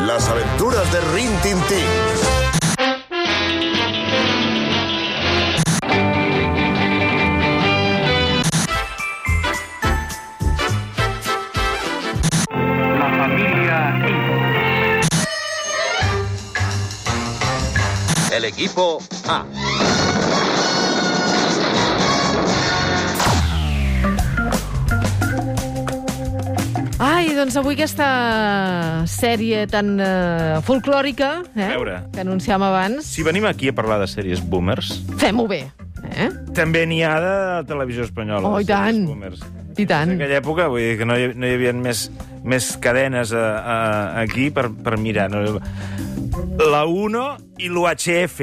Las aventuras de Rin Tin Tin. La familia. El equipo A. doncs avui aquesta sèrie tan uh, folclòrica eh, A veure. que anunciàvem abans, Si venim aquí a parlar de sèries boomers, fem-ho bé. Eh? també n'hi ha de televisió espanyola. Oh, i tant. Boomers. I tant. En aquella època, vull dir que no hi, no hi havia més, més cadenes a, a, aquí per, per mirar. No? La 1 i l'UHF.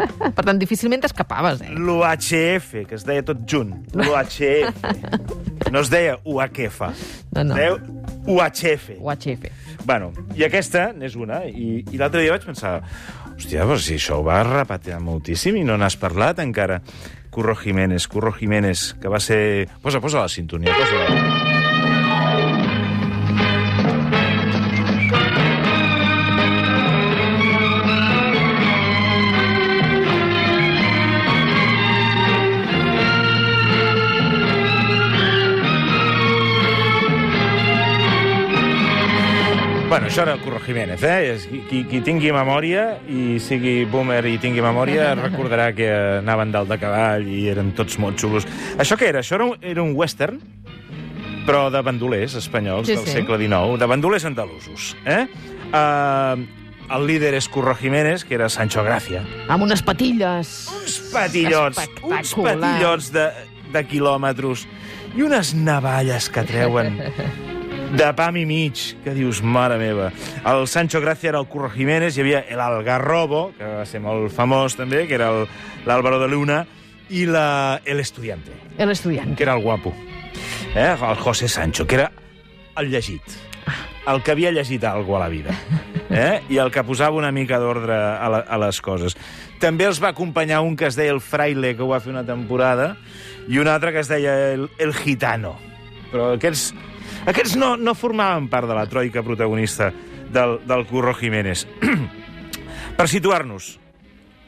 Per tant, difícilment t'escapaves, eh? L'UHF, que es deia tot junt. L'UHF. No es deia UHF. No, no. Es deia UHF. UHF. Bueno, i aquesta n'és una. I, i l'altre dia vaig pensar, hòstia, però si això ho va repetir moltíssim i no n'has parlat encara. Curro Jiménez, Curro Jiménez, que va ser... Posa, posa la sintonia, posa la... Bueno, això era el Curro Jiménez, eh? Qui, qui tingui memòria i sigui boomer i tingui memòria recordarà que anaven dalt de cavall i eren tots molt xulos. Això què era? Això era un, era un western, però de bandolers espanyols Sí, del sí. segle XIX, de bandolers andalusos. Eh? Uh, el líder és Curro Jiménez, que era Sancho Gracia. Amb unes patilles. Uns patillots, uns patillots de, de quilòmetres i unes navalles que treuen de pam i mig, que dius, mare meva. El Sancho Gracia era el Curro Jiménez, hi havia el Algarrobo, que va ser molt famós també, que era el- l'Álvaro de Luna, i la, el Estudiante, El estudiant. que era el guapo. Eh? El José Sancho, que era el llegit. El que havia llegit alguna a la vida. Eh? I el que posava una mica d'ordre a, la, a les coses. També els va acompanyar un que es deia el Fraile, que ho va fer una temporada, i un altre que es deia el, el Gitano. Però aquests, aquests no, no formaven part de la troika protagonista del, del Curro Jiménez. per situar-nos,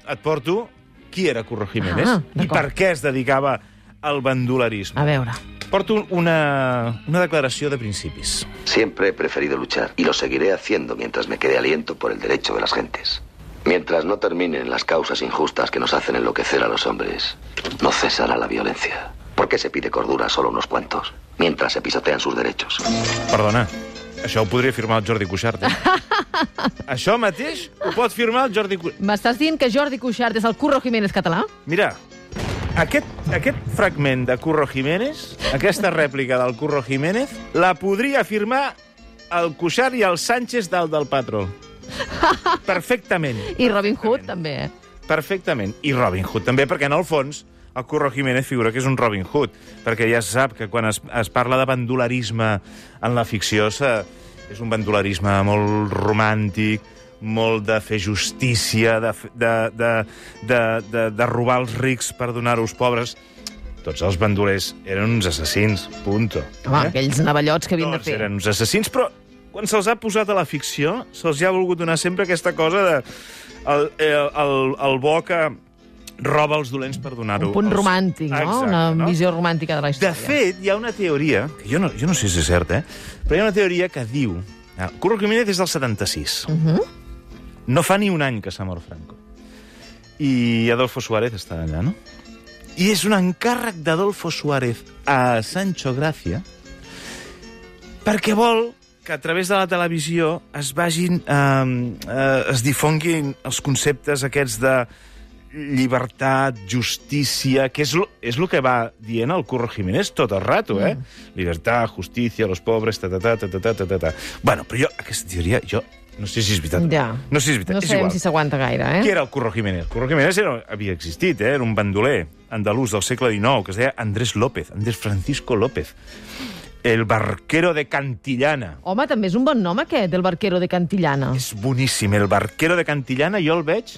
et porto qui era Curro Jiménez Ah, i per què es dedicava al bandolerisme. A veure. Porto una, una declaració de principis. Siempre he preferido luchar y lo seguiré haciendo mientras me quede aliento por el derecho de las gentes. Mientras no terminen las causas injustas que nos hacen enloquecer a los hombres, no cesará la violencia. ¿Por qué se pide cordura a solo unos cuantos, mientras se pisotean sus derechos? Perdona, això ho podria firmar el Jordi Cuixart. Eh? això mateix ho pot firmar el Jordi Cuixart. M'estàs dient que Jordi Cuixart és el Curro Jiménez català? Mira, aquest, aquest fragment de Curro Jiménez, aquesta rèplica del Curro Jiménez, la podria firmar el Cuixart i el Sánchez dalt del patró. Perfectament. I Robin Hood, també. eh? Perfectament. I Robin Hood també, perquè en el fons el Curro Jiménez figura que és un Robin Hood, perquè ja sap que quan es, es parla de bandolerisme en la ficció se, és un bandolerisme molt romàntic, molt de fer justícia, de, de, de, de, de, de robar els rics per donar-ho als pobres. Tots els bandolers eren uns assassins, punto. Home, aquells navallots que havien de Tots fer. eren uns assassins, però quan se'ls ha posat a la ficció, se'ls ha volgut donar sempre aquesta cosa de el, el, el, el bo que roba els dolents per donar-ho. Un punt als- romàntic, no? Exacte, Una no? visió romàntica de la De història. fet, hi ha una teoria, que jo no, jo no sé si és certa, eh? però hi ha una teoria que diu... Ah, Curro Jiménez és del 76. Uh -huh. No fa ni un any que s'ha mort Franco. I Adolfo Suárez està allà, no? I és un encàrrec d'Adolfo Suárez a Sancho Gracia perquè vol que a través de la televisió es vagin... Eh, eh, es difonguin els conceptes aquests de llibertat, justícia, que és, lo- és el que va dient el Curro Jiménez tot el rato, eh? Mm. Libertad, justícia, los pobres, ta, ta, ta, ta, ta, ta, ta, ta, ta. Bueno, però jo, aquesta teoria, jo no sé si és veritat. Ja. No sé si és veritat. No és sabem igual. si s'aguanta gaire, eh? Qui era el Curro Jiménez? Curro Jiménez era, havia existit, eh? era un bandoler andalús del segle XIX, que es deia Andrés López, Andrés Francisco López. El barquero de Cantillana. Home, també és un bon nom, aquest, del barquero de Cantillana. És boníssim. El barquero de Cantillana jo el veig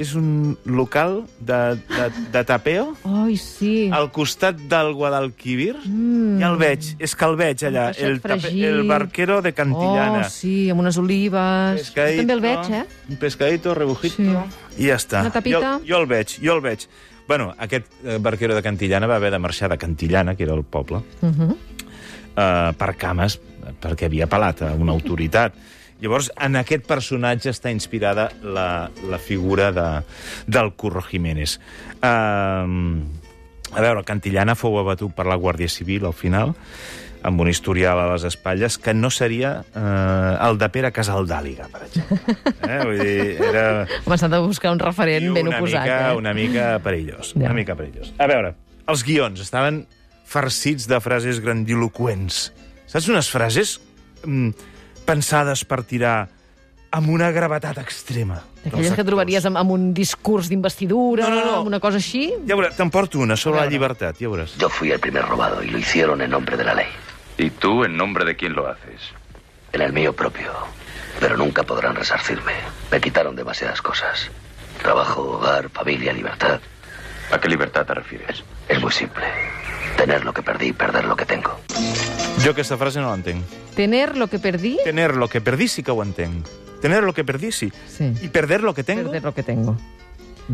és un local de, de, de tapeo Ai, sí. al costat del Guadalquivir. Mm. Ja el veig, és que el veig allà. El, tape, el barquero de Cantillana. Oh, sí, amb unes olives. Jo també el veig, eh? Un pescadito, rebujito, Sí. i ja està. Una tapita. Jo, jo el veig, jo el veig. Bueno, aquest eh, barquero de Cantillana va haver de marxar de Cantillana, que era el poble, Uh -huh. eh, per cames, perquè havia pelat a una autoritat. Llavors, en aquest personatge està inspirada la, la figura de, del Curro Jiménez. Uh, a veure, Cantillana fou abatut per la Guàrdia Civil al final, amb un historial a les espatlles que no seria eh, el de Pere Casaldàliga, per exemple. Eh? Vull dir, era Home, s'ha de buscar un referent ben una oposat, mica, eh? una mica perillós. Ja. Una mica perillós. A veure, els guions estaven farcits de frases grandiloquents. Saps unes frases mm, pensades per tirar amb una gravetat extrema. Aquelles que trobaries amb, amb un discurs d'investidura, No, no, no. amb una cosa així. Ja veuràs, te'n porto una sobre la llibertat, ja veuràs. Yo fui el primer robado y lo hicieron en nombre de la ley. ¿Y tú en nombre de quién lo haces? En el mío propio. Pero nunca podrán resarcirme. Me quitaron demasiadas cosas. Trabajo, hogar, familia, libertad. ¿A qué libertad te refieres? Es muy simple. Tener lo que perdí y perder lo que. Jo aquesta frase no l'entenc. Tener lo que perdí, Tener lo que perdí sí que ho entenc. Tener lo que perdí sí. Sí. I perder lo que tengo, perder lo que tengo.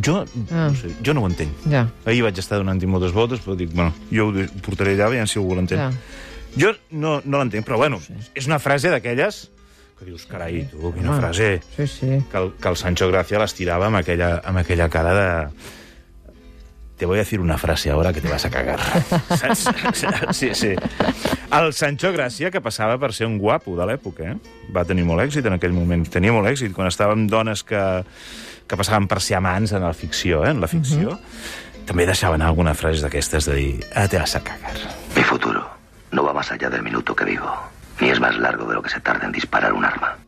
jo, Ah. no sé, jo no ho entenc. Ja, Ahir vaig estar donant-hi moltes voltes, però dic, bueno, jo ho portaré allà, veiem si algú l'entén. ja. Jo no, no l'entenc, però bueno, és una frase d'aquelles que dius, carai, tu, quina Home. frase... Sí, sí. Que el, que el Sancho Gracia l'estirava amb aquella, amb aquella cara de... Te voy a decir una frase ahora que te vas a cagar. Saps? Sí, sí. El Sancho Gracia, que passava per ser un guapo de l'època, eh? va tenir molt èxit en aquell moment. Tenia molt èxit quan estava amb dones que, que passaven per ser amants en la ficció, eh? en la ficció. També deixaven alguna frase d'aquestes de dir, ah, te vas a cagar. Mi futuro no va más allá del minuto que vivo. Ni es más largo de lo que se tarda en disparar un arma.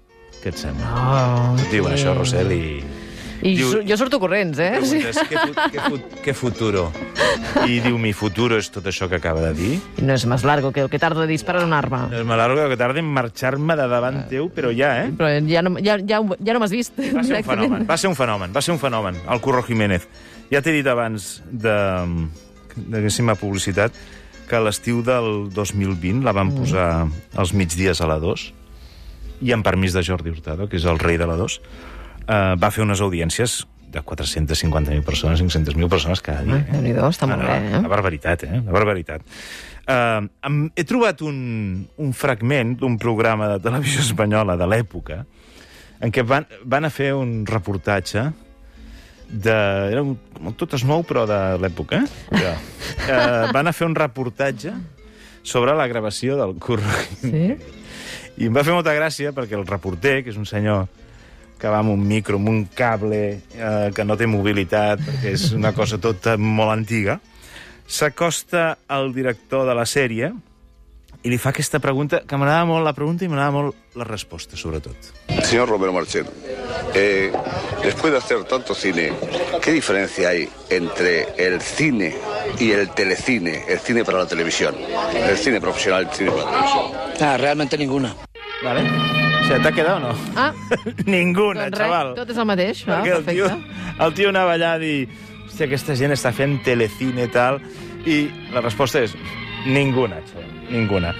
Què et sembla? Oh, diuen això, Rosel, i... I Diu- jo surto corrents, eh? Sí. Preguntes, què, fu què, què futuro? I diu, mi futuro és tot això que acaba de dir. No és més largo que el que tarda de disparar un arma. Es me largo que tarda en marxar-me de davant teu, però ja, eh? Però ja no, ja, ja, ja no m'has vist. Va ser un fenomen, va ser un fenomen, va ser un fenomen, el Curro Jiménez. Ja t'he dit abans de, d'aquíssima publicitat que a l'estiu del 2020 la van posar als migdies a la 2 i amb permís de Jordi Hurtado, que és el rei de la 2, eh, va fer unes audiències de 450.000 persones, 500.000 persones cada dia. Ah, Déu-n'hi-do, està molt bé, eh? Una barbaritat, eh? Una barbaritat. Uh, he trobat un, un fragment d'un programa de televisió espanyola de l'època en què van, van a fer un reportatge de... Era un, tot es nou, però de l'època. Eh? Ja. Uh, van a fer un reportatge sobre la gravació del Curro. Sí? I em va fer molta gràcia perquè el reporter, que és un senyor que va amb un micro, amb un cable, eh, que no té mobilitat, perquè és una cosa tota molt antiga, s'acosta al director de la sèrie i li fa aquesta pregunta, que m'agrada molt la pregunta i m'agrada molt la resposta, sobretot. Señor Romero Marchén, eh, después de hacer tanto cine, ¿qué diferencia hay entre el cine y el telecine, el cine para la televisión? El cine profesional, el cine para la televisión. Ah, realmente ninguna. Vale? Sigui, t'ha quedat o no? Ah, Ninguna, doncs xaval. res, tot és el mateix. Ah, Perquè el tio, perfecte. el tio anava allà a dir hòstia, aquesta gent està fent telecine i tal, i la resposta és ninguna, xaval, ninguna.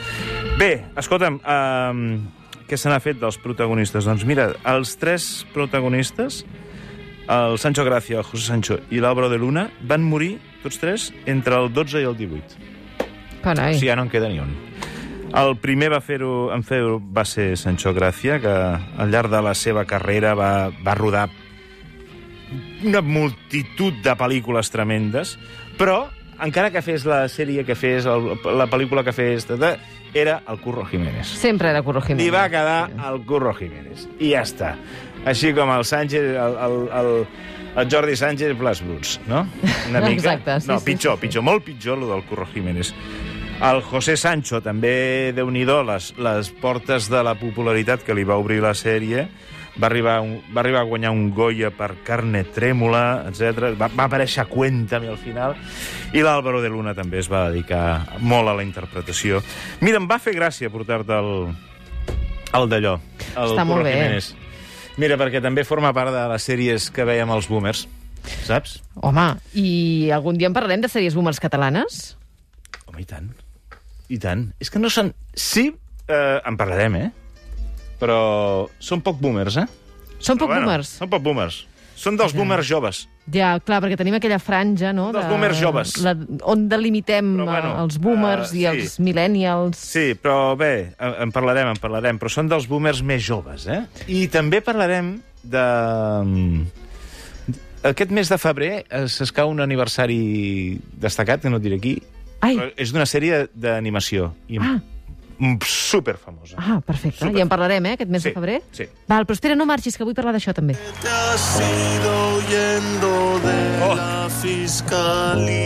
Bé, escolta'm, um, què se n'ha fet dels protagonistes? Doncs mira, els tres protagonistes, el Sancho Gracia, el José Sancho i l'Álvaro de Luna, van morir, tots tres, entre el 12 i el 18. Carai. O sigui, ja no en queda ni un. El primer va fer-ho en fer va ser Sancho Gracia, que al llarg de la seva carrera va, va rodar una multitud de pel·lícules tremendes, però encara que fes la sèrie que fes, el, la pel·lícula que fes, tot, era el Curro Jiménez. Sempre era Curro Jiménez. Li va quedar el Curro Jiménez. I ja està. Així com el Sánchez, el, el, el, el Jordi Sánchez Blas Bruts, no? Una mica. Exacte, sí, no, sí, pitjor, sí. pitjor, molt pitjor, el del Curro Jiménez. El José Sancho, també, déu nhi les, les portes de la popularitat que li va obrir la sèrie, va arribar, un, va arribar a guanyar un Goya per Carne Trèmula, etc. Va, va aparèixer a Cuéntame al final. I l'Àlvaro de Luna també es va dedicar molt a la interpretació. Mira, em va fer gràcia portar-te el, el d'allò, Està molt bé. Jiménez. Mira, perquè també forma part de les sèries que veiem els boomers, saps? Home, i algun dia en parlarem de sèries boomers catalanes? Home, i tant. I tant. És que no són... Sí, eh, en parlarem, eh? Però són poc boomers, eh? Són poc Però boomers? Són poc boomers. Són dels boomers joves. Ja, clar, perquè tenim aquella franja, no? Dels boomers joves. La, on delimitem Però, bueno, eh, els boomers eh, i sí. els millennials. Sí, però bé, en parlarem, en parlarem. Però són dels boomers més joves, eh? I també parlarem de... Aquest mes de febrer eh, s'escau un aniversari destacat, que no et diré aquí. Ai. però És d'una sèrie d'animació. I Ah. super famosa. Ah, perfecte. Super. I en parlarem, eh, aquest mes Sí, de febrer? sí. Val, però espera, no marxis, que vull parlar d'això també. Te has ido huyendo de Oh. la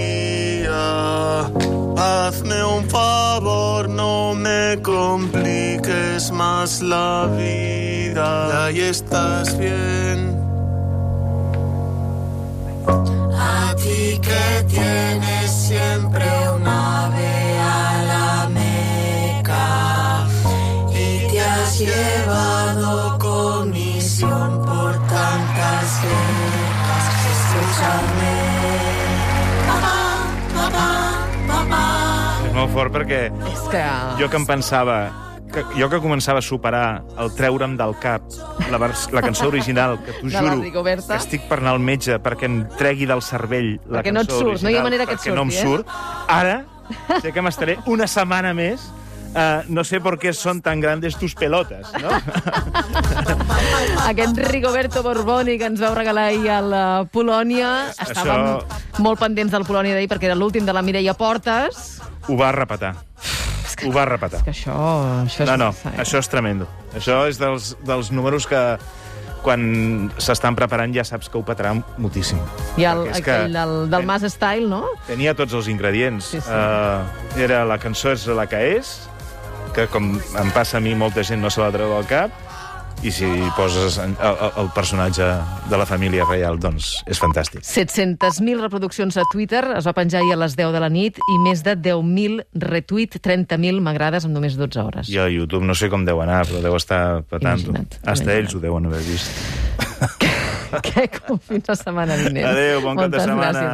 fiscalía. Hazme un favor, no me compliques más la vida. Ahí estás bien. Fort perquè És que... jo que em pensava... Que, jo que començava a superar el treure'm del cap la, la cançó original, que t'ho juro que estic per anar al metge perquè em tregui del cervell la Perquè no et cançó surt, no hi ha original, manera que et perquè no em surti, eh? surt. Ara sé que m'estaré una setmana més uh, no sé per què són tan grandes tus pelotes, no? Aquest Rigoberto Borboni que ens vau regalar ahir a la Polònia. Estàvem molt pendents del Polònia d'ahir perquè era l'últim de la Mireia Portes. Ho va repetar. Ho va repetar. Que això, això és No, no, massa, eh? això és tremendo. Això és dels, dels números que quan s'estan preparant ja saps que ho petarà moltíssim. I el, és que aquell del, del Mas Style, no? Tenia tots els ingredients. Sí, sí. Uh, era la cançó és la que és, que com em passa a mi, molta gent no se la treu del cap, i si poses el, el- personatge de la família reial, doncs és fantàstic. 700.000 reproduccions a Twitter, es va penjar ahir a les 10 de la nit, i més de 10.000 retuit, 30.000 m'agrades en només 12 hores. I a YouTube no sé com deu anar, però deu estar petant. Imagina't, Hasta imagina't. ells ho deuen haver vist. Que com fins la setmana vinent. Adéu, bon cap de setmana. gràcies.